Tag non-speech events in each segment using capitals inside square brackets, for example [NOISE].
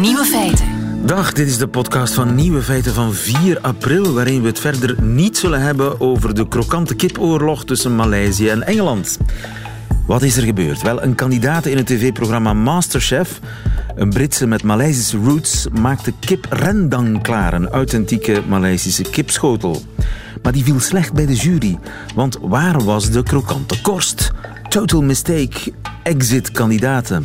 Nieuwe feiten. Dag, dit is de podcast van Nieuwe Feiten van 4 april, waarin we het verder niet zullen hebben over de krokante kipoorlog tussen Maleisië en Engeland. Wat is er gebeurd? Wel, een kandidaat in het tv-programma Masterchef, een Britse met Maleisische roots, maakte kip rendang klaar, een authentieke Maleisische kipschotel. Maar die viel slecht bij de jury, want waar was de krokante korst? Total mistake, exit kandidaten.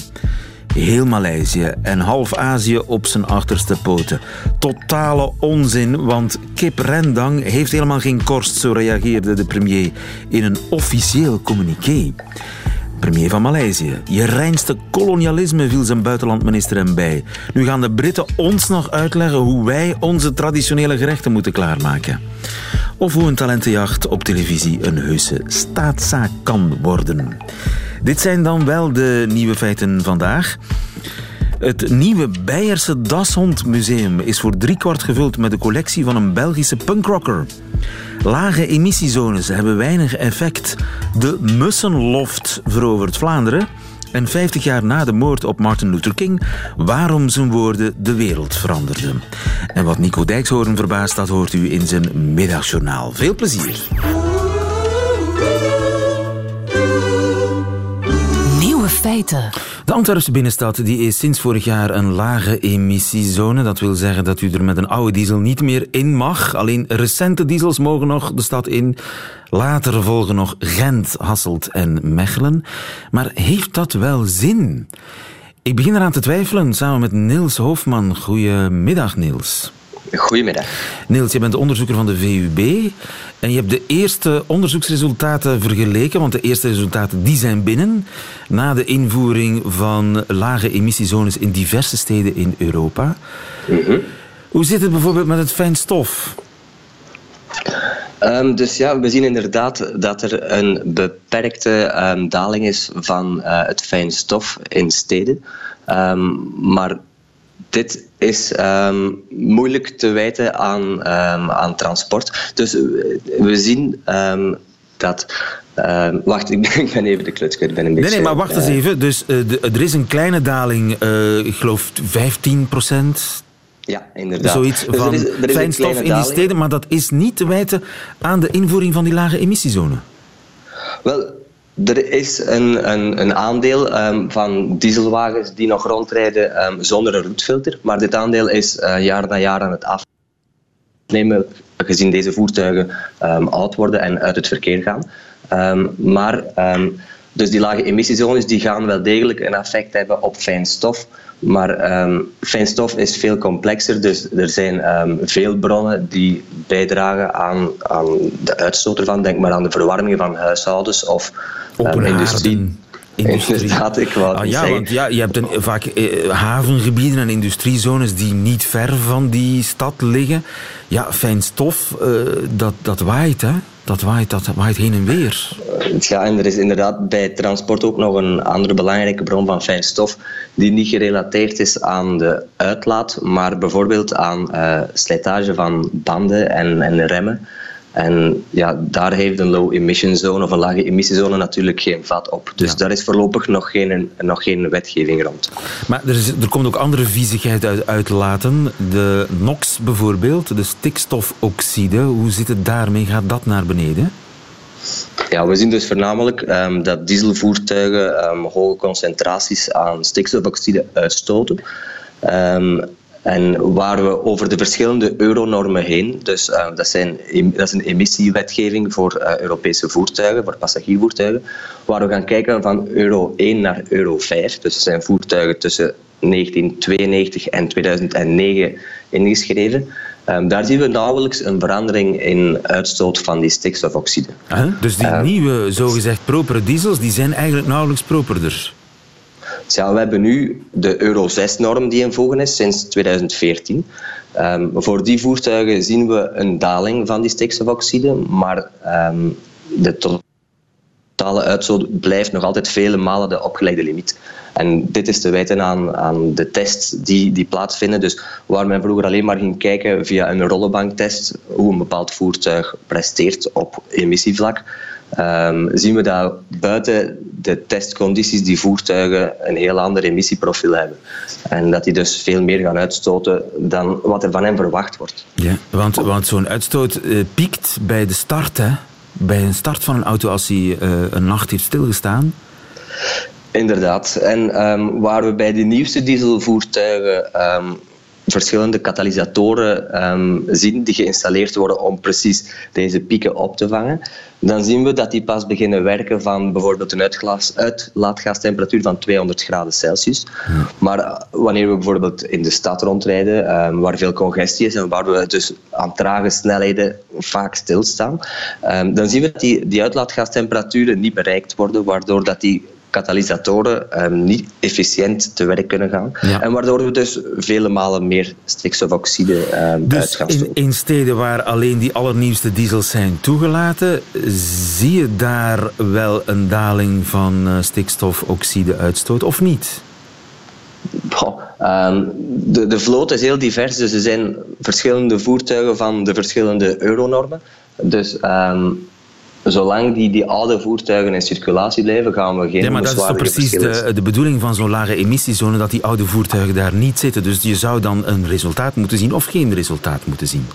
Heel Maleisië en half Azië op zijn achterste poten. Totale onzin, want kip rendang heeft helemaal geen korst, zo reageerde de premier in een officieel communiqué. Premier van Maleisië. Je reinste kolonialisme viel zijn buitenlandminister hem bij. Nu gaan de Britten ons nog uitleggen hoe wij onze traditionele gerechten moeten klaarmaken. Of hoe een talentenjacht op televisie een heuse staatszaak kan worden. Dit zijn dan wel de nieuwe feiten vandaag. Het nieuwe Beierse Dashondmuseum is voor driekwart gevuld met de collectie van een Belgische punkrocker. Lage emissiezones hebben weinig effect. De Mussenloft verovert Vlaanderen. En 50 jaar na de moord op Martin Luther King, waarom zijn woorden de wereld veranderden. En wat Nico Dijkshoorn verbaast, dat hoort u in zijn middagjournaal. Veel plezier. De Antwerpse binnenstad die is sinds vorig jaar een lage emissiezone. Dat wil zeggen dat u er met een oude diesel niet meer in mag. Alleen recente diesels mogen nog de stad in. Later volgen nog Gent, Hasselt en Mechelen. Maar heeft dat wel zin? Ik begin eraan te twijfelen samen met Niels Hofman. Goedemiddag, Niels. Goedemiddag. Niels, je bent onderzoeker van de VUB en je hebt de eerste onderzoeksresultaten vergeleken, want de eerste resultaten die zijn binnen na de invoering van lage emissiezones in diverse steden in Europa. Hoe zit het bijvoorbeeld met het fijnstof? Um, dus ja, we zien inderdaad dat er een beperkte um, daling is van uh, het fijnstof in steden. Um, maar dit is um, moeilijk te wijten aan, um, aan transport. Dus we zien um, dat. [LAUGHS] wacht, ik ben even de kluts kwijt. Ben een beetje, nee, nee, maar wacht eens even. Dus uh, de, er is een kleine daling, uh, ik geloof 15 procent. Ja, inderdaad. Zoiets dus van er is, er is fijnstof in die steden, maar dat is niet te wijten aan de invoering van die lage emissiezone. Wel, er is een, een, een aandeel um, van dieselwagens die nog rondrijden um, zonder een roetfilter, maar dit aandeel is uh, jaar na jaar aan het afnemen, gezien deze voertuigen um, oud worden en uit het verkeer gaan. maar dus die lage emissiezones die gaan wel degelijk een effect hebben op fijnstof. Maar um, fijnstof is veel complexer, dus er zijn um, veel bronnen die bijdragen aan, aan de uitstoot ervan. Denk maar aan de verwarming van huishoudens of um, industrie. Industrie. [LAUGHS] Inderdaad, ik wou ah, ja, zeggen. want ja, je hebt een, vaak eh, havengebieden en industriezones die niet ver van die stad liggen. Ja, fijnstof, uh, dat, dat waait, hè? Dat waait, dat waait heen en weer. Ja, en er is inderdaad bij transport ook nog een andere belangrijke bron van fijnstof die niet gerelateerd is aan de uitlaat, maar bijvoorbeeld aan uh, slijtage van banden en, en remmen. En ja, daar heeft een low emission zone of een lage emissiezone natuurlijk geen vat op. Dus Ja. daar is voorlopig nog geen, nog geen wetgeving rond. Maar er, is, er komt ook andere viezigheid uit uitlaten. De NOx bijvoorbeeld, de stikstofoxide. Hoe zit het daarmee? Gaat dat naar beneden? Ja, we zien dus voornamelijk ehm, dat dieselvoertuigen ehm, hoge concentraties aan stikstofoxide uitstoten. Ehm, en waar we over de verschillende euronormen heen, dus eh, dat, zijn, dat is een emissiewetgeving voor eh, Europese voertuigen, voor passagiervoertuigen, waar we gaan kijken van euro 1 naar euro 5. Dus dat zijn voertuigen tussen 1992 en 2009 ingeschreven. Um, daar zien we nauwelijks een verandering in uitstoot van die stikstofoxide. Huh? Dus die Eh. nieuwe, zogezegd propere diesels, die zijn eigenlijk nauwelijks properder. We hebben nu de Euro 6-norm die in voegen is sinds 2014. Um, voor die voertuigen zien we een daling van die stikstofoxide, maar um, de totale uitstoot blijft nog altijd vele malen de opgelegde limiet. En dit is te wijten aan, aan de tests die, die plaatsvinden. Dus waar men vroeger alleen maar ging kijken via een rollenbanktest hoe een bepaald voertuig presteert op emissievlak, ehm, zien we dat buiten de testcondities die voertuigen een heel ander emissieprofiel hebben. En dat die dus veel meer gaan uitstoten dan wat er van hen verwacht wordt. Ja, want, want zo'n uitstoot uh, piekt bij de start, hè? bij een start van een auto als hij uh, een nacht heeft stilgestaan. Inderdaad. En um, waar we bij de nieuwste dieselvoertuigen um, verschillende katalysatoren um, zien die geïnstalleerd worden om precies deze pieken op te vangen, dan zien we dat die pas beginnen werken van bijvoorbeeld een uitlaatgastemperatuur van 200 graden Celsius. Maar eh, wanneer we bijvoorbeeld in de stad rondrijden, um, waar veel congestie is en waar we dus aan trage snelheden vaak stilstaan, um, dan zien we dat die, die uitlaatgastemperaturen niet bereikt worden, waardoor dat die katalysatoren um, niet efficiënt te werk kunnen gaan. Ja. En waardoor we dus vele malen meer stikstofoxide um, dus uit gaan in, in, steden waar alleen die allernieuwste diesels zijn toegelaten, zie je daar wel een daling van uh, stikstofoxide-uitstoot of niet? Goh, um, de, de vloot is heel divers, dus er zijn verschillende voertuigen van de verschillende euronormen. Dus um, zolang die, die oude voertuigen in circulatie blijven, gaan we geen Ja, maar dat is toch precies de, de bedoeling van zo'n lage emissiezone, dat die oude voertuigen daar niet zitten. Dus je zou dan een resultaat moeten zien of geen resultaat moeten zien.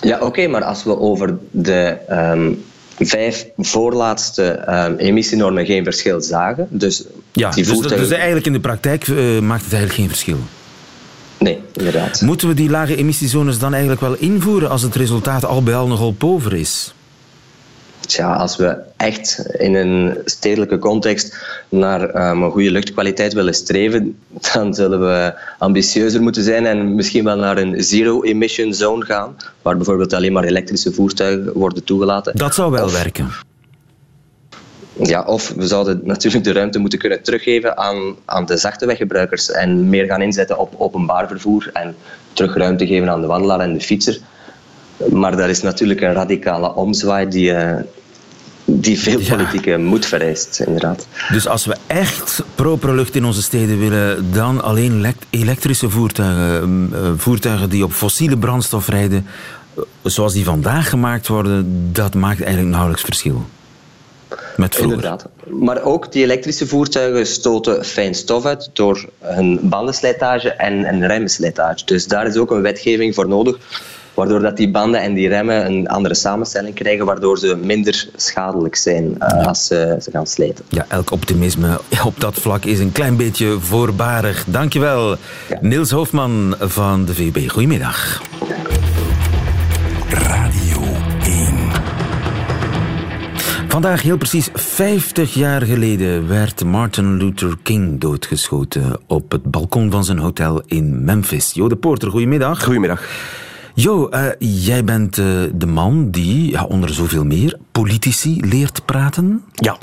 Ja, oké, okay, maar als we over de um, vijf voorlaatste um, emissienormen geen verschil zagen, dus ja, die dus, voertuigen... dus eigenlijk in de praktijk uh, maakt het eigenlijk geen verschil? Nee, inderdaad. Moeten we die lage emissiezones dan eigenlijk wel invoeren als het resultaat al bij al nogal pover is? Als we echt in een stedelijke context naar um, een goede luchtkwaliteit willen streven, dan zullen we ambitieuzer moeten zijn en misschien wel naar een zero-emission zone gaan, waar bijvoorbeeld alleen maar elektrische voertuigen worden toegelaten. Dat zou wel of, werken. Ja, of we zouden natuurlijk de ruimte moeten kunnen teruggeven aan, aan de zachte weggebruikers en meer gaan inzetten op openbaar vervoer en terug ruimte geven aan de wandelaar en de fietser. Maar dat is natuurlijk een radicale omzwaai die, uh, die veel politieke ja. moed vereist, inderdaad. Dus als we echt propere lucht in onze steden willen, dan alleen elektrische voertuigen, voertuigen die op fossiele brandstof rijden, zoals die vandaag gemaakt worden, dat maakt eigenlijk nauwelijks verschil. Met Inderdaad. Maar ook die elektrische voertuigen stoten fijn stof uit door hun bandenslijtage en, en remslijtage. Dus daar is ook een wetgeving voor nodig waardoor dat die banden en die remmen een andere samenstelling krijgen, waardoor ze minder schadelijk zijn uh, ja. als ze, ze gaan slijten. Ja, elk optimisme [LAUGHS] op dat vlak is een klein beetje voorbarig. Dankjewel, ja. Niels Hofman van de VB. Goedemiddag. Radio 1. Vandaag, heel precies 50 jaar geleden, werd Martin Luther King doodgeschoten op het balkon van zijn hotel in Memphis. Jo de Porter, goedemiddag. Goedemiddag. Jo, uh, jij bent uh, de man die, ja, onder zoveel meer, politici leert praten. Ja.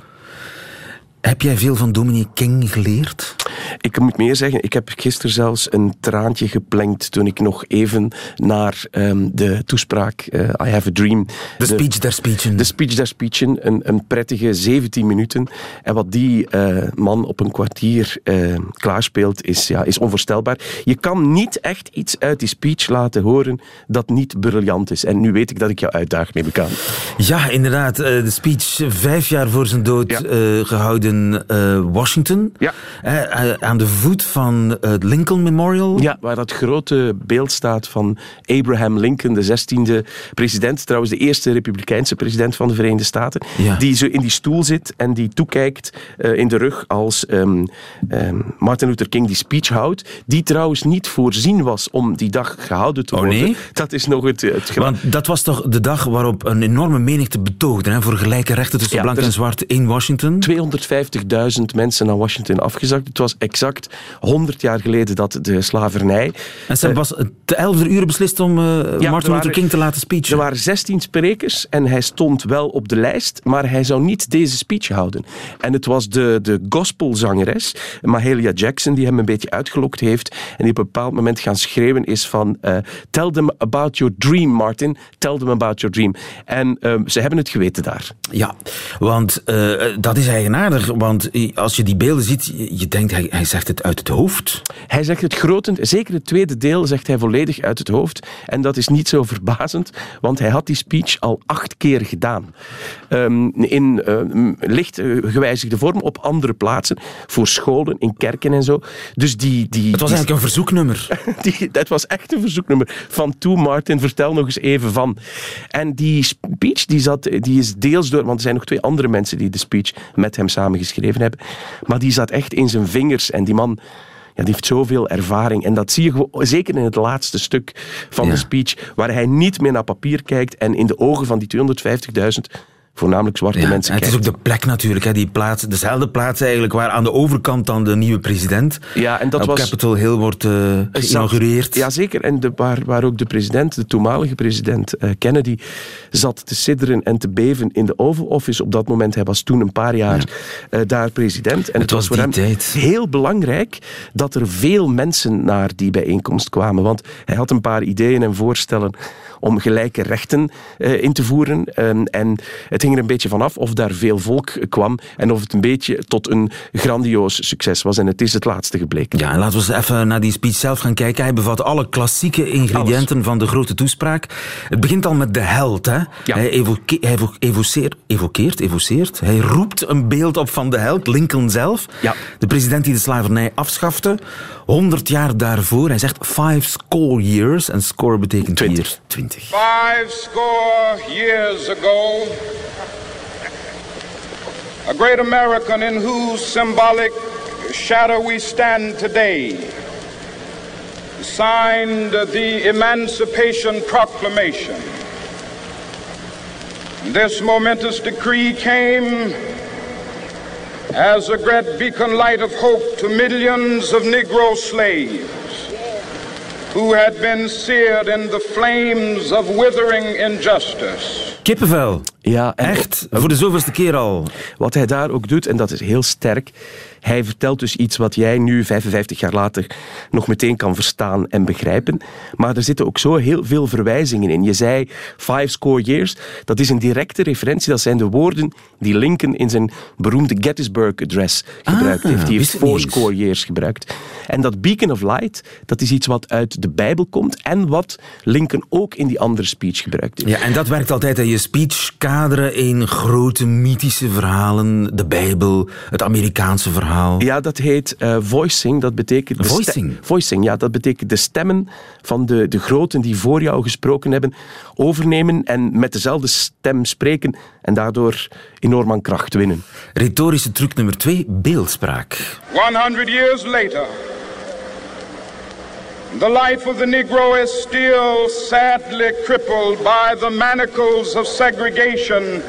Heb jij veel van Dominique King geleerd? Ik moet meer zeggen, ik heb gisteren zelfs een traantje geplenkt toen ik nog even naar um, de toespraak uh, I Have a Dream... De speech der speechen. De speech der speechen, een, een prettige 17 minuten. En wat die uh, man op een kwartier uh, klaarspeelt, is, ja, is onvoorstelbaar. Je kan niet echt iets uit die speech laten horen dat niet briljant is. En nu weet ik dat ik jou uitdaag, neem ik aan. Ja, inderdaad. de speech vijf jaar voor zijn dood ja. gehouden in Washington. Ja aan de voet van het Lincoln Memorial. Ja, waar dat grote beeld staat van Abraham Lincoln, de 16e president, trouwens de eerste republikeinse president van de Verenigde Staten, ja. die zo in die stoel zit en die toekijkt uh, in de rug als um, um, Martin Luther King die speech houdt, die trouwens niet voorzien was om die dag gehouden te worden. Oh nee? Dat is nog het, het Want dat was toch de dag waarop een enorme menigte betoogde hè, voor gelijke rechten tussen ja, blank en zwart in Washington? 250.000 mensen naar Washington afgezakt. Het was exact 100 jaar geleden dat de slavernij... En ze uh, was te 11 uur beslist om uh, ja, Martin Luther King te laten speechen. Er waren 16 sprekers en hij stond wel op de lijst, maar hij zou niet deze speech houden. En het was de, de gospelzangeres, Mahalia Jackson, die hem een beetje uitgelokt heeft en die op een bepaald moment gaan schreeuwen is van uh, tell them about your dream, Martin. Tell them about your dream. En ze hebben het geweten daar. Ja, want dat is eigenaardig, want als je die beelden ziet, je denkt, hij zegt het uit het hoofd. Hij zegt het grotend, zeker het tweede deel zegt hij volledig uit het hoofd. En dat is niet zo [LAUGHS] verbazend, want hij had die speech al acht keer gedaan. Ehm, in uh, licht eh, gewijzigde vorm op andere plaatsen, voor scholen, in kerken en zo. Dus die, die, het was eigenlijk een verzoeknummer. [LAUGHS] die, dat was echt een verzoeknummer. Van toe, Martin, vertel nog eens even van. En die speech die zat, die is deels door, want er zijn nog twee andere mensen die de speech met hem samengeschreven hebben. Maar die zat echt in zijn En die man ja, die heeft zoveel ervaring. En dat zie je gewoon, zeker in het laatste stuk van de speech, waar hij niet meer naar papier kijkt en in de ogen van die 250.000 voornamelijk zwarte mensen. Het is ook de plek natuurlijk, hè, die plaats, dezelfde plaats eigenlijk, waar aan de overkant dan de nieuwe president ja, en dat op was, Capitol Hill wordt uh, geïnaugureerd. Ja, zeker. En de, waar, waar ook de president, de toenmalige president uh, Kennedy, zat te sidderen en te beven in de Oval Office op dat moment. Hij was toen een paar jaar ja. uh, daar president. En het, het was, was voor hem tijd. heel belangrijk dat er veel mensen naar die bijeenkomst kwamen. Want hij had een paar ideeën en voorstellen om gelijke rechten uh, in te voeren. Um, en het hing er een beetje vanaf of daar veel volk kwam en of het een beetje tot een grandioos succes was. En het is het laatste gebleken. Ja, en laten we eens even naar die speech zelf gaan kijken. Hij bevat alle klassieke ingrediënten Alles. van de grote toespraak. Het begint al met de held. Hè? Ja. Hij, evoke evoceert, evokeert, evoceert. Hij roept een beeld op van de held, Lincoln zelf. Ja. De president die de slavernij afschafte. 100 jaar daarvoor. Hij zegt five score years. En score betekent 20. hier 20. Five score years ago, a great American in whose symbolic shadow we stand today signed the Emancipation Proclamation. This momentous decree came as a great beacon light of hope to millions of Negro slaves who had been seared in the flames of withering injustice. Kippenvel. Ja, en Echt, voor de zoveelste keer al. Wat hij daar ook doet, en dat is heel sterk, hij vertelt dus iets wat jij nu, 55 jaar later, nog meteen kan verstaan en begrijpen. Maar er zitten ook zo heel veel verwijzingen in. Je zei five score years, dat is een directe referentie. Dat zijn de woorden die Lincoln in zijn beroemde Gettysburg Address gebruikt Ah, heeft. Die heeft four score years gebruikt. En dat beacon of light, dat is iets wat uit de Bijbel komt en wat Lincoln ook in die andere speech gebruikt heeft. Ja, en dat werkt altijd aan je speech kaderen in grote mythische verhalen. De Bijbel, het Amerikaanse verhaal. Ja, dat heet uh, voicing. Dat betekent Voicing? voicing, ja. Dat betekent de stemmen van de, de groten die voor jou gesproken hebben overnemen en met dezelfde stem spreken en daardoor enorm aan kracht winnen. Retorische truc nummer twee, beeldspraak. 100 years later, the life of the Negro is still sadly crippled by the manacles of segregation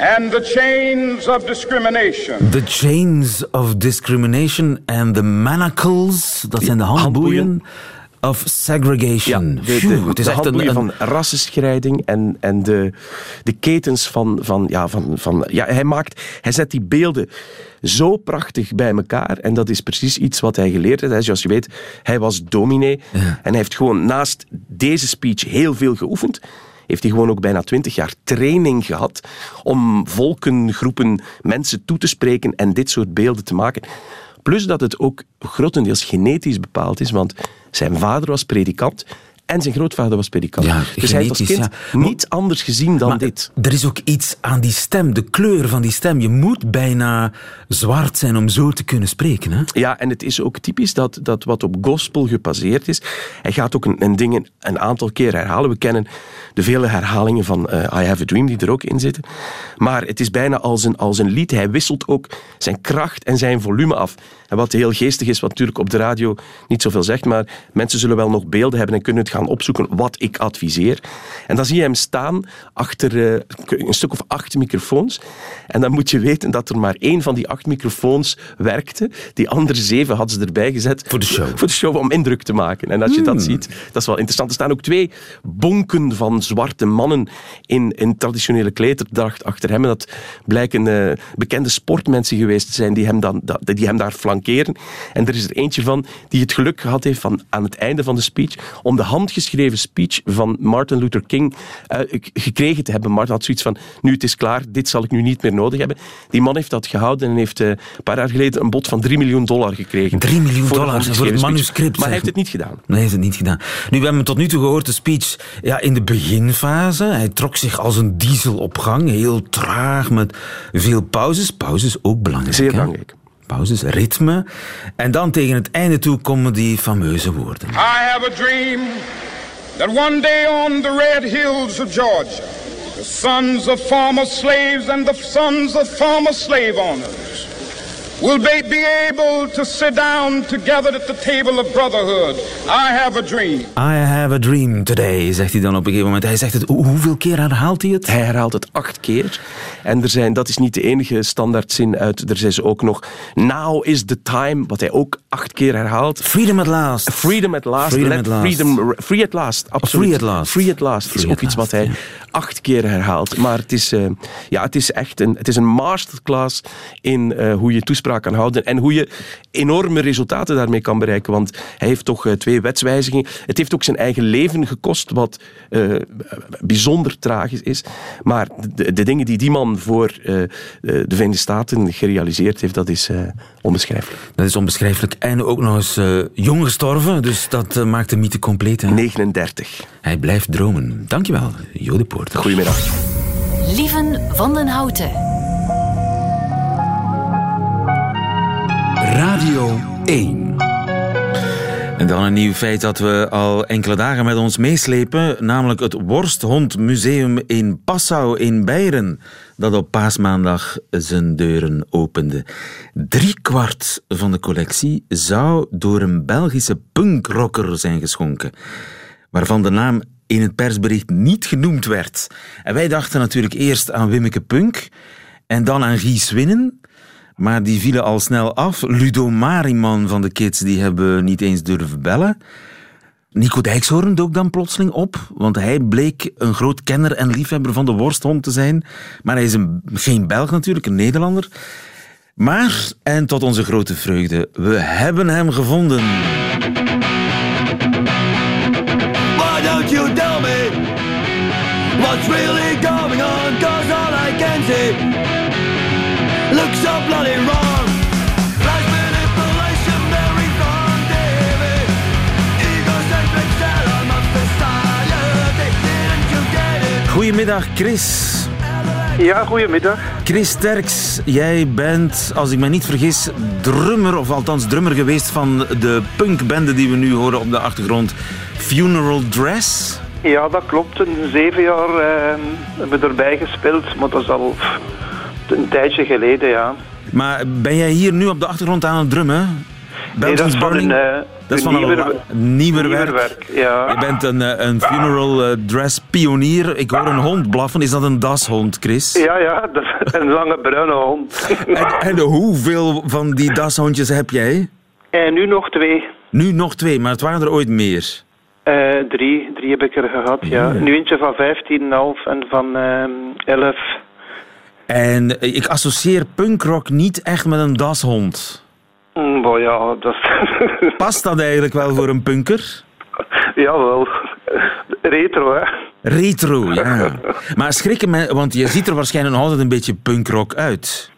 and the chains of discrimination. The chains of discrimination and the manacles, dat zijn de handboeien, handboeien. Of segregation. de, de, het is de echt een, een- van rassenscheiding en, en de, de ketens van... van, ja, van, van ja, hij, maakt, hij zet die beelden zo prachtig bij elkaar. En dat is precies iets wat hij geleerd heeft. Zoals je weet, hij was dominee. En hij heeft gewoon naast deze speech heel veel geoefend. Heeft hij gewoon ook bijna twintig jaar training gehad om volken, groepen, mensen toe te spreken en dit soort beelden te maken. Plus dat het ook grotendeels genetisch bepaald is, want zijn vader was predikant en zijn grootvader was predikant. Ja, dus hij heeft als kind ja. niet anders gezien dan Maar dit. Er is ook iets aan die stem, de kleur van die stem. Je moet bijna zwart zijn om zo te kunnen spreken. Hè? Ja, en het is ook typisch dat, dat wat op gospel gebaseerd is. Hij gaat ook een, een dingen een aantal keer herhalen. We kennen de vele herhalingen van eh, I Have a Dream die er ook in zitten. Maar het is bijna als een, als een lied. Hij wisselt ook zijn kracht en zijn volume af. En wat heel geestig is, wat natuurlijk op de radio niet zoveel zegt, maar mensen zullen wel nog beelden hebben en kunnen het gaan opzoeken wat ik adviseer. En dan zie je hem staan achter eh, een stuk of acht microfoons. En dan moet je weten dat er maar één van die acht microfoons werkte. Die andere zeven hadden ze erbij gezet. Voor de show. Voor de show om indruk te maken. En als je dat ziet, dat is wel interessant. Er staan ook twee bonken van zwarte mannen in, in traditionele klederdracht achter hem. En dat blijken eh, bekende sportmensen geweest te zijn die hem, dan, die hem daar flankeren. En er is er eentje van die het geluk gehad heeft van aan het einde van de speech om de hand handgeschreven speech van Martin Luther King uh, gekregen te hebben. Martin had zoiets van, nu het is klaar, dit zal ik nu niet meer nodig hebben. Die man heeft dat gehouden en heeft uh, een paar jaar geleden een bod van 3 miljoen dollar gekregen. 3 miljoen dollar voor het manuscript. Maar hij heeft het niet gedaan. Nee, hij heeft het niet gedaan. Nu, we hebben tot nu toe gehoord, de speech ja, in de beginfase. Hij trok zich als een diesel op gang, heel traag, met veel pauzes. Pauzes ook belangrijk. Zeer belangrijk. Pauzes, ritme. En dan tegen het einde toe komen die fameuze woorden. I have a dream that one day on the red hills of Georgia, the sons of former slaves and the sons of former slave owners will they be able to sit down together at the table of brotherhood. I have a dream. I have a dream today, zegt hij dan op een gegeven moment. Hij zegt het, hoeveel keer herhaalt hij het? Hij herhaalt het acht keer. En er zijn, dat is niet de enige standaardzin uit. Er zijn ze ook nog, now is the time, wat hij ook acht keer herhaalt. Freedom at last. Freedom at last. Freedom at last. Freedom, free at last, absoluut. Free at last. Free at last is ook iets wat hij acht keer herhaalt. Maar het is, uh, ja, het is echt een, het is een masterclass in uh, hoe je toespraak kan houden en hoe je enorme resultaten daarmee kan bereiken. Want hij heeft toch uh, twee wetswijzigingen. Het heeft ook zijn eigen leven gekost, wat bijzonder tragisch is. Maar de, de, dingen die die man voor de Verenigde Staten gerealiseerd heeft, dat is onbeschrijfelijk. Dat is onbeschrijfelijk. En ook nog eens jong gestorven, dus dat maakt de mythe compleet. Hè? 39. Hij blijft dromen. Dankjewel, Jode Poorter. Goedemiddag. Lieven van den Houten. Radio 1. En dan een nieuw feit dat we al enkele dagen met ons meeslepen, namelijk het Worsthondmuseum in Passau in Beieren, dat op paasmaandag zijn deuren opende. kwart van de collectie zou door een Belgische punkrocker zijn geschonken, waarvan de naam in het persbericht niet genoemd werd. En wij dachten natuurlijk eerst aan Wimmeke Punk en dan aan Gies Winnen. Maar die vielen al snel af. Ludo Mariman van de Kids, die hebben niet eens durven bellen. Nico Dijkshoorn dook dan plotseling op, want hij bleek een groot kenner en liefhebber van de worsthond te zijn. Maar hij is een, geen Belg natuurlijk, een Nederlander. Maar, en tot onze grote vreugde, we hebben hem gevonden. What's really going on? Cause all I can see looks so bloody wrong. Goedemiddag, Chris. Ja, goedemiddag. Chris Sterks, jij bent, als ik me niet vergis, drummer, of althans drummer geweest van de punkbende die we nu horen op de achtergrond, Funeral Dress. Ja, dat klopt. Een zeven jaar uh, hebben we erbij gespeeld, maar dat is al een tijdje geleden, ja. Maar ben jij hier nu op de achtergrond aan het drummen? nee, dat is van een, uh, dat is van nieuwer, een nieuwer werk. werk. ja. Je bent een, eh, een funeral eh, dress pionier. Ik hoor een hond blaffen. Is dat een dashond, Chris? Ja, ja, dat is een lange bruine hond. [LAUGHS] en, en hoeveel van die dashondjes heb jij? En nu nog twee. Nu nog twee, maar het waren er ooit meer? Uh, drie. Drie heb ik er gehad, ja. Nu eentje van 15,5 en van uh, 11. En ik associeer punkrock niet echt met een dashond. Mm, ja, dat... [LAUGHS] Past dat eigenlijk wel voor een punker? Jawel. Retro, hè. Retro, ja. [LAUGHS] Maar schrikken me, want je ziet er waarschijnlijk nog altijd een beetje punkrock uit.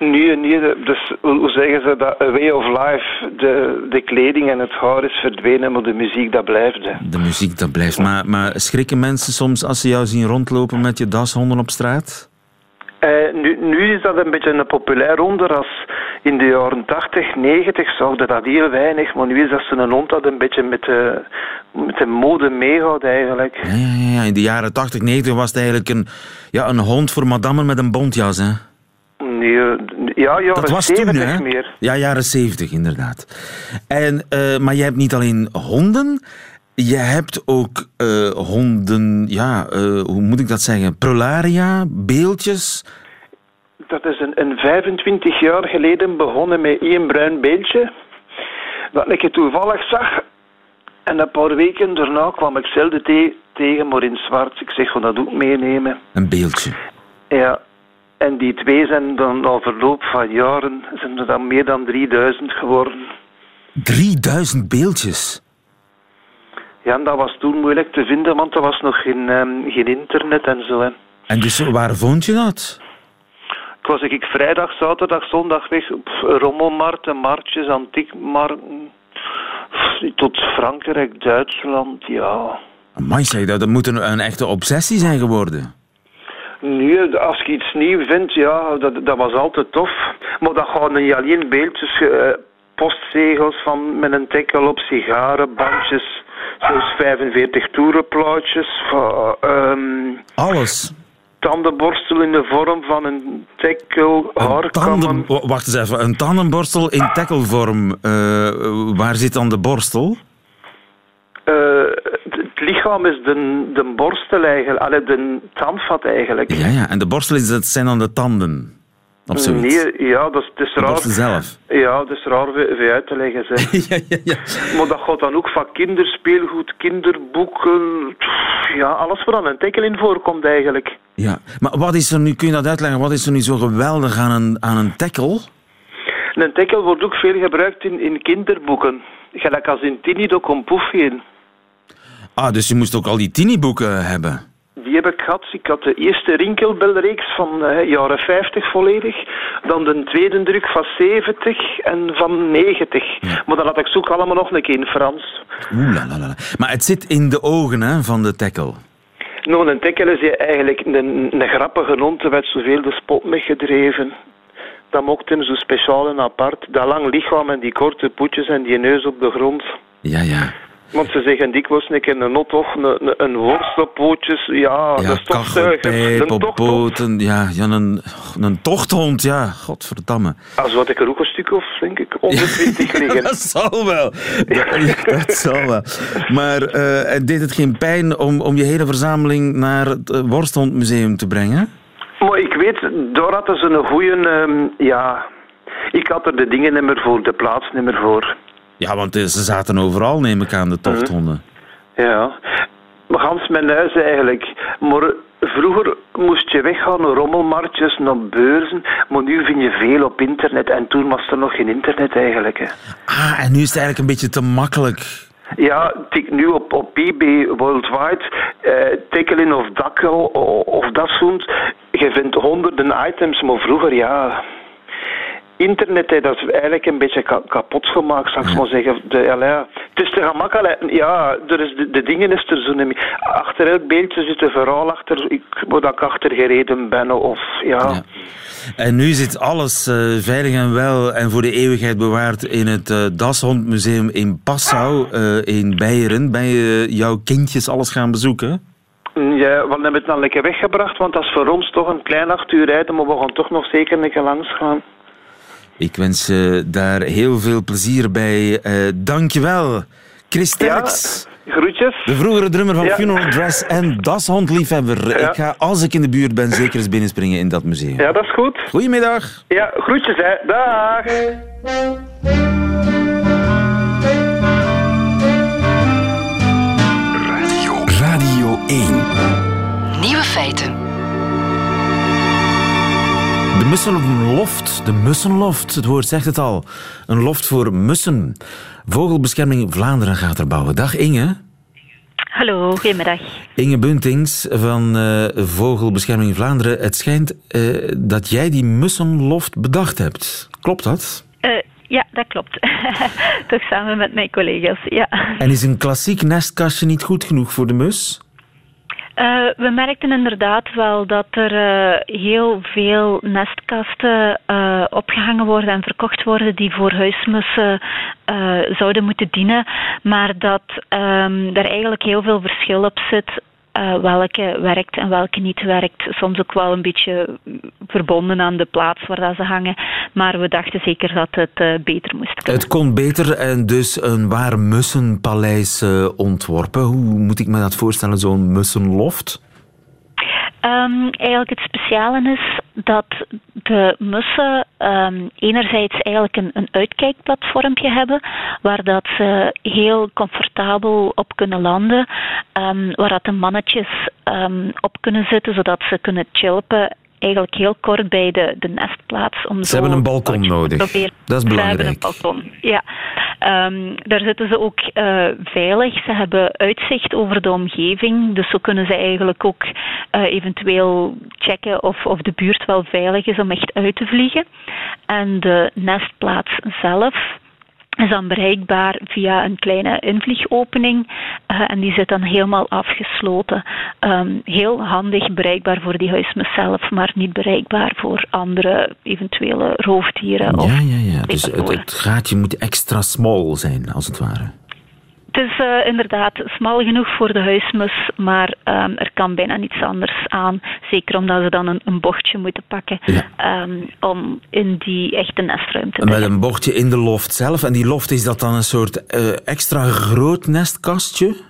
Nee, nee, dus hoe zeggen ze dat? A way of life. De, de kleding en het haar is verdwenen, maar de muziek dat blijft. De muziek dat blijft. Maar, maar schrikken mensen soms als ze jou zien rondlopen met je dashonden op straat? Uh, nu, nu, is dat een beetje een populair onderras. In de jaren 80, 90 zorgde dat heel weinig, maar nu is dat zo'n hond dat een beetje met de, met de mode meegaat eigenlijk. Ja, ja, ja, in de jaren 80, 90 was het eigenlijk een, ja, een hond voor madame met een bontjas, hè? Nee, ja, jaren dat was 70 toen, hè? meer. Ja, jaren 70 inderdaad. En, uh, maar je hebt niet alleen honden, je hebt ook uh, honden, ja, uh, hoe moet ik dat zeggen? Prolaria, beeldjes. Dat is een, een 25 jaar geleden begonnen met één bruin beeldje. Dat ik het toevallig zag. En een paar weken daarna kwam ik zelden te tegen, maar in zwart. Ik zeg, van dat ook meenemen. Een beeldje. Ja. En die twee zijn dan na verloop van jaren zijn er dan meer dan 3000 geworden. 3000 beeldjes? Ja, en dat was toen moeilijk te vinden, want er was nog geen, ehm, geen internet en zo. Hè. En dus waar vond je dat? Ik was ik vrijdag, zaterdag, zondag weg. Pff, rommelmarkten, marktjes, antiekmarkten. Tot Frankrijk, Duitsland, ja. Amai, zeg, dat, dat moet een, een echte obsessie zijn geworden. Nu, als je iets nieuw vindt, ja, dat, dat was altijd tof. Maar dat gaan niet alleen beeldjes, eh, postzegels van met een tekkel op, sigarenbandjes, zelfs 45 toerenplaatjes, ehm, Alles. tandenborstel in de vorm van een tekkel, haarkammen. tanden, wacht eens even, een tandenborstel in tekkelvorm. Eh, waar zit dan de borstel? Het lichaam is de, de borstel eigenlijk, allee, de tandvat eigenlijk. Ja, ja, en de borstel is, dat zijn dan de tanden. Nee, ja, dat is, het is de raar. zelf. Ja, dat is raar voor uit te leggen. Zeg. [LAUGHS] ja, ja, ja. Maar dat gaat dan ook van kinderspeelgoed, kinderboeken, ja, alles waar dan een tekkel in voorkomt eigenlijk. ja. Maar wat is er nu, kun je dat uitleggen, wat is er nu zo geweldig aan een, aan een tekkel? Een wordt ook veel gebruikt in, in kinderboeken. Gelijk als in Tinido komt Poefje. Ah, dus je moest ook al die tiniboeken hebben. Die heb ik gehad. Ik had de eerste Rinkelbelreeks van eh, jaren 50 volledig. Dan de tweede druk van 70 en van 90. Maar dan had ik ze ook allemaal nog een keer in Frans. Oeh, la, la, la. Maar het zit in de ogen hè, van de tekkel. Nou, een tekkel is eigenlijk een, een grappige hond. Er werd zoveel de spot mee gedreven. Dat maakt hem zo speciaal en apart. Dat lang lichaam en die korte poetjes en die neus op de grond. Ja, ja. Want ze zeggen dikwijls een keer een not of een, een, worst op pootjes. Ja, Ja, kachelpijp Een op poten. Ja, ja een, een tochthond, ja. Godverdamme. Als wat ik er ook een stuk of, denk ik, 120 [LAUGHS] liggen. Dat zal wel. [LAUGHS] Dat, dat zal wel. Maar eh, deed het geen pijn om, om je hele verzameling naar het eh, Worsthondmuseum te brengen? Maar ik weet, daar hadden ze een goeie... ehm, ja, ik had er de dingen niet meer voor, de plaats niet meer voor. Ja, want eh, ze zaten overal, neem ik aan, de tochthonden. Ja. Maar gans mijn huis eigenlijk. Maar vroeger moest je weggaan naar rommelmarktjes, naar beurzen. Maar nu vind je veel op internet. En toen was er nog geen internet eigenlijk. Hè. Ah, en nu is het eigenlijk een beetje te makkelijk. Ja, tik nu op, op eBay Worldwide, eh, tekkelin of dakkel of dat soort. Je vindt honderden items, maar vroeger ja. Internet, hè, dat is eigenlijk een beetje ka- kapot gemaakt, zou ik maar zeggen. De, ja. Het is te gemakkelijk. Ja, er is de, de dingen is er zo niet meer. Achter elk beeldje zit een verhaal achter, ik, waar ik achter gereden ben. Of, ja. Ja. En nu zit alles eh, veilig en wel en voor de eeuwigheid bewaard in het eh Dashondmuseum in Passau eh, in Beieren. Ben je jouw kindjes alles gaan bezoeken? Ja, we hebben het dan lekker weggebracht, want dat is voor ons toch een klein acht uur rijden, maar we gaan toch nog zeker een keer langs gaan. Ik wens je daar heel veel plezier bij. Eh dankjewel, Chris Sterks. Groetjes. De vroegere drummer van Ja. Funeral Dress en dashondliefhebber. Ja. Ik ga, als ik in de buurt ben, zeker eens binnenspringen in dat museum. Ja, dat is goed. Goedemiddag. Ja, groetjes hè. Dag. Radio 1. Nieuwe feiten. De mussenloft, de mussenloft, het woord zegt het al. Een loft voor mussen. Vogelbescherming Vlaanderen gaat er bouwen. Dag Inge. Hallo, goedemiddag. Inge Buntings van eh, Vogelbescherming Vlaanderen. Het schijnt eh, dat jij die mussenloft bedacht hebt. Klopt dat? Eh, ja, dat klopt. [LAUGHS] Toch samen met mijn collega's, ja. En is een klassiek nestkastje niet goed genoeg voor de mus? Eh, we merkten inderdaad wel dat er eh, heel veel nestkasten eh, opgehangen worden en verkocht worden die voor huismussen zouden moeten dienen, maar dat ehm er eigenlijk heel veel verschil op zit. Eh, welke werkt en welke niet werkt. Soms ook wel een beetje verbonden aan de plaats waar dat ze hangen. Maar we dachten zeker dat het eh, beter moest kunnen. Het kon beter en dus een waar mussenpaleis eh, ontworpen. Hoe moet ik me dat voorstellen, zo'n mussenloft? Ehm, eigenlijk het speciale is dat de mussen ehm, enerzijds eigenlijk een, een hebben, waar dat ze heel comfortabel op kunnen landen, ehm, waar dat de mannetjes op kunnen zitten, zodat ze kunnen chilpen. Eigenlijk heel kort bij de, de nestplaats. Om Ze hebben een balkon nodig. Dat is Ze hebben belangrijk. een balkon, ja. Um, daar zitten ze ook uh, veilig. Ze hebben uitzicht over de omgeving. Dus zo kunnen ze eigenlijk ook uh, eventueel checken of, of de buurt wel veilig is om echt uit te vliegen. En de nestplaats zelf is dan bereikbaar via een kleine invliegopening uh, en die zit dan helemaal afgesloten. Um, heel handig bereikbaar voor die huismus zelf, maar niet bereikbaar voor andere eventuele roofdieren. Ja, ja, ja. Dus het, het gaatje moet extra small zijn, als het ware. Het is uh, inderdaad smal genoeg voor de huismus, maar um, er kan bijna niets anders aan. Zeker omdat ze dan een, een bochtje moeten pakken ja. um, om in die echte nestruimte te Met een bochtje in de loft zelf. En die loft, is dat dan een soort uh, extra groot nestkastje?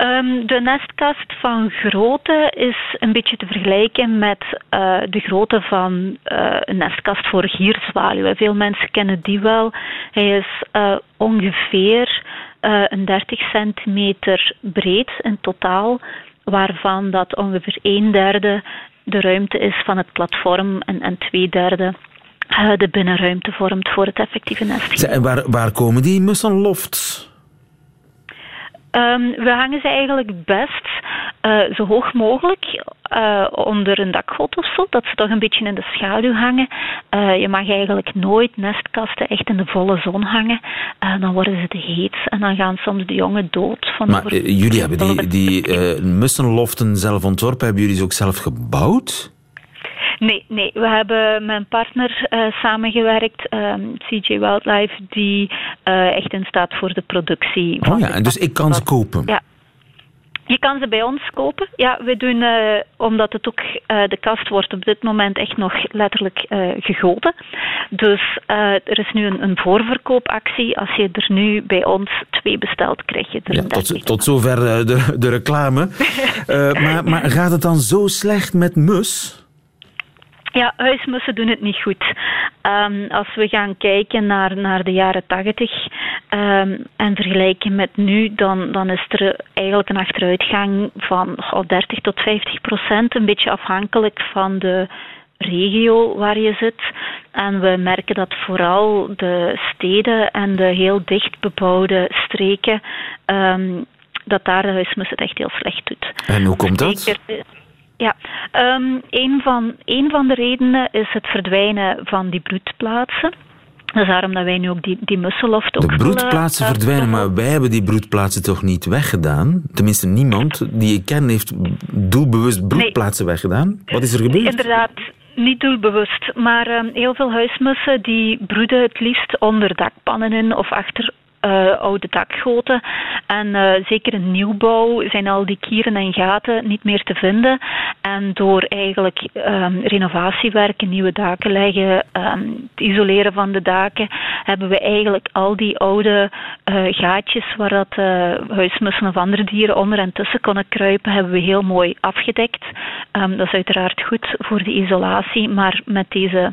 Um, de nestkast van grootte is een beetje te vergelijken met uh, de grootte van uh, een nestkast voor gierzwaluwen. Veel mensen kennen die wel. Hij is uh, ongeveer een 30 centimeter breed in totaal, waarvan dat ongeveer een derde de ruimte is van het platform en, en twee derde de binnenruimte vormt voor het effectieve nest. En waar, waar komen die mussenlofts? Um, we hangen ze eigenlijk best uh, zo hoog mogelijk uh, onder een dakgoot of zo, dat ze toch een beetje in de schaduw hangen. Uh, je mag eigenlijk nooit nestkasten echt in de volle zon hangen. dan worden ze te heet en dan gaan soms de jongen dood. Van maar jullie hebben die, die mussenloften zelf ontworpen, hebben jullie ze ook zelf gebouwd? Nee, nee, we hebben met een partner uh, samengewerkt, um, ehm, CJ Wildlife, die uh, echt in staat voor de productie. Oh ja, en dus ik kan ze kopen? Ja. Je kan ze bij ons kopen. Ja, we doen, uh, omdat het ook, de kast wordt op dit moment echt nog letterlijk gegoten. Dus er is nu een, een, voorverkoopactie. Als je er nu bij ons twee bestelt, krijg je er ja, een tot, tot zover de, de reclame. [LAUGHS] maar, maar gaat het dan zo slecht met mus? Ja, huismussen doen het niet goed. Um, als we gaan kijken naar, naar de jaren tachtig um, en vergelijken met nu, dan, dan is er eigenlijk een achteruitgang van oh, 30 tot 50 procent. Een beetje afhankelijk van de regio waar je zit. En we merken dat vooral de steden en de heel dicht bebouwde streken, um, dat daar de huismus het echt heel slecht doet. En hoe komt dat? Zeker, ja, um, een, van, een van de redenen is het verdwijnen van die broedplaatsen. Dat is daarom dat wij nu ook die, die musseloft ook De broedplaatsen verdwijnen, maar wij hebben die broedplaatsen toch niet weggedaan? Tenminste, niemand die ik ken heeft doelbewust broedplaatsen nee. weggedaan. Wat is er gebeurd? Inderdaad, niet doelbewust, maar um, heel veel huismussen die broeden het liefst onder dakpannen in of achter uh, oude dakgoten. En uh, zeker in nieuwbouw zijn al die kieren en gaten niet meer te vinden. En door eigenlijk um, renovatiewerken, nieuwe daken leggen, um, het isoleren van de daken, hebben we eigenlijk al die oude uh, gaatjes waar dat huismussen of andere dieren onder en tussen konden kruipen, hebben we heel mooi afgedekt. Um, dat is uiteraard goed voor de isolatie, maar met deze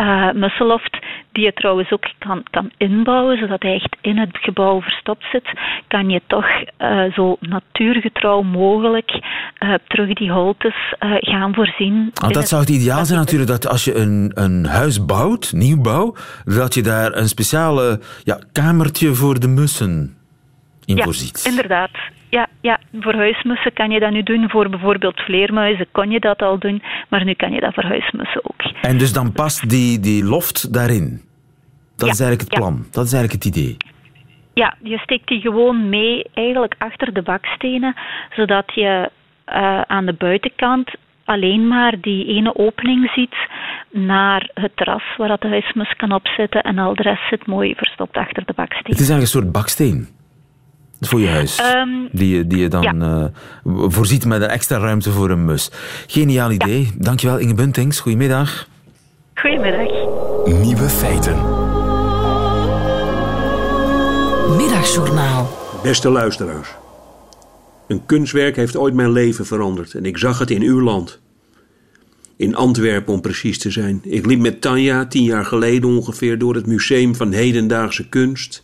uh, Musseloft, die je trouwens ook kan, kan inbouwen, zodat hij echt in het gebouw verstopt zit, kan je toch uh, zo natuurgetrouw mogelijk uh, terug die holtes gaan voorzien. Oh, dat zou het ideaal zijn natuurlijk, dat als je een, een huis bouwt, nieuwbouw, dat je daar een speciale ja, kamertje voor de mussen in ja, voorziet. inderdaad ja, ja, voor huismussen kan je dat nu doen. Voor bijvoorbeeld vleermuizen kon je dat al doen, maar nu kan je dat voor huismussen ook. En dus dan past die, die loft daarin? Dat is eigenlijk het plan, dat is eigenlijk het idee. Ja, je steekt die gewoon mee eigenlijk achter de bakstenen, zodat je uh, aan de buitenkant alleen maar die ene opening ziet naar het terras waar dat de huismus kan opzetten en al de rest zit mooi verstopt achter de baksteen. Het is eigenlijk een soort baksteen. Voor je huis. Um, die, je, die je dan ja. uh, voorziet met een extra ruimte voor een mus. Geniaal idee. Ja. Dankjewel Inge Buntings. Goedemiddag. Goedemiddag. Nieuwe feiten. Middagjournaal. Beste luisteraars. Een kunstwerk heeft ooit mijn leven veranderd en ik zag het in uw land. In Antwerpen om precies te zijn. Ik liep met Tanja tien jaar geleden ongeveer door het Museum van Hedendaagse Kunst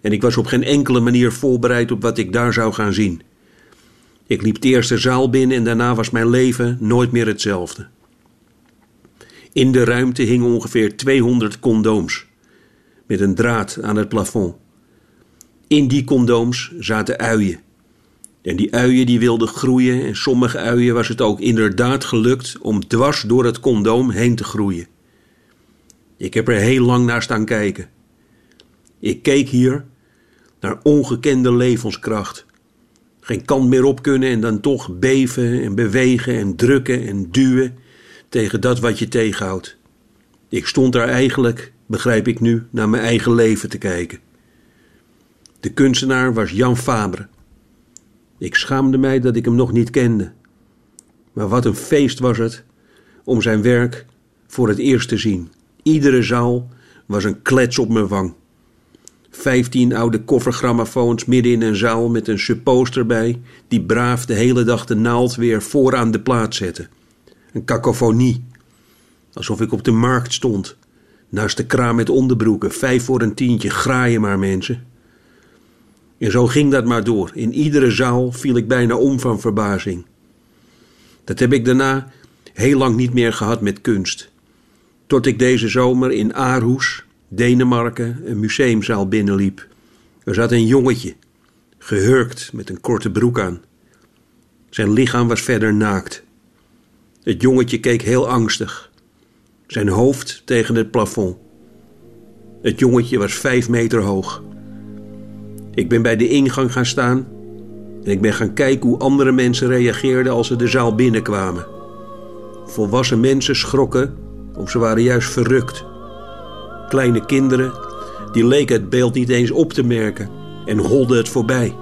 en ik was op geen enkele manier voorbereid op wat ik daar zou gaan zien. Ik liep de eerste zaal binnen en daarna was mijn leven nooit meer hetzelfde. In de ruimte hingen ongeveer 200 condooms. met een draad aan het plafond. In die condooms zaten uien. En die uien die wilden groeien en sommige uien was het ook inderdaad gelukt om dwars door het condoom heen te groeien. Ik heb er heel lang naar staan kijken. Ik keek hier naar ongekende levenskracht. Geen kant meer op kunnen en dan toch beven en bewegen en drukken en duwen tegen dat wat je tegenhoudt. Ik stond daar eigenlijk, begrijp ik nu, naar mijn eigen leven te kijken. De kunstenaar was Jan Fabre. Ik schaamde mij dat ik hem nog niet kende. Maar wat een feest was het om zijn werk voor het eerst te zien. Iedere zaal was een klets op mijn wang. Vijftien oude koffergrammofoons midden in een zaal met een supposter bij, die braaf de hele dag de naald weer vooraan de plaat zette. Een cacophonie. Alsof ik op de markt stond. Naast de kraam met onderbroeken, vijf voor een tientje, graaien maar mensen. En zo ging dat maar door. In iedere zaal viel ik bijna om van verbazing. Dat heb ik daarna heel lang niet meer gehad met kunst. Tot ik deze zomer in Aarhus, Denemarken, een museumzaal binnenliep. Er zat een jongetje, gehurkt met een korte broek aan. Zijn lichaam was verder naakt. Het jongetje keek heel angstig, zijn hoofd tegen het plafond. Het jongetje was vijf meter hoog. Ik ben bij de ingang gaan staan en ik ben gaan kijken hoe andere mensen reageerden als ze de zaal binnenkwamen. Volwassen mensen schrokken of ze waren juist verrukt. Kleine kinderen, die leken het beeld niet eens op te merken en holden het voorbij.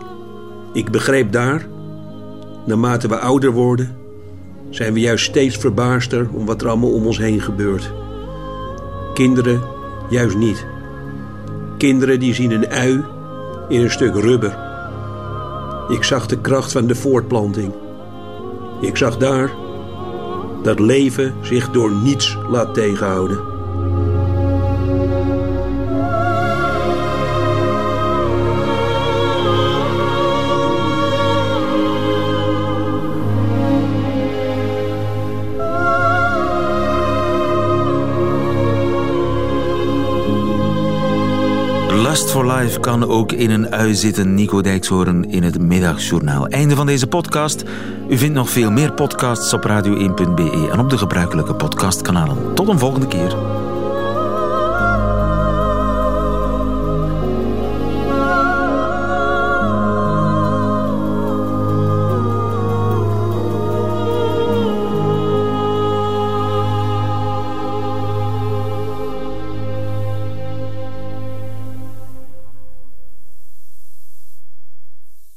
Ik begreep daar, naarmate we ouder worden, zijn we juist steeds verbaasder om wat er allemaal om ons heen gebeurt. Kinderen juist niet. Kinderen die zien een ui in een stuk rubber. Ik zag de kracht van de voortplanting. Ik zag daar dat leven zich door niets laat tegenhouden. Lust for Life kan ook in een ui zitten. Nico Dijkshoorn in het Middagjournaal. Einde van deze podcast. U vindt nog veel meer podcasts op radio1.be en op de gebruikelijke podcastkanalen. Tot een volgende keer.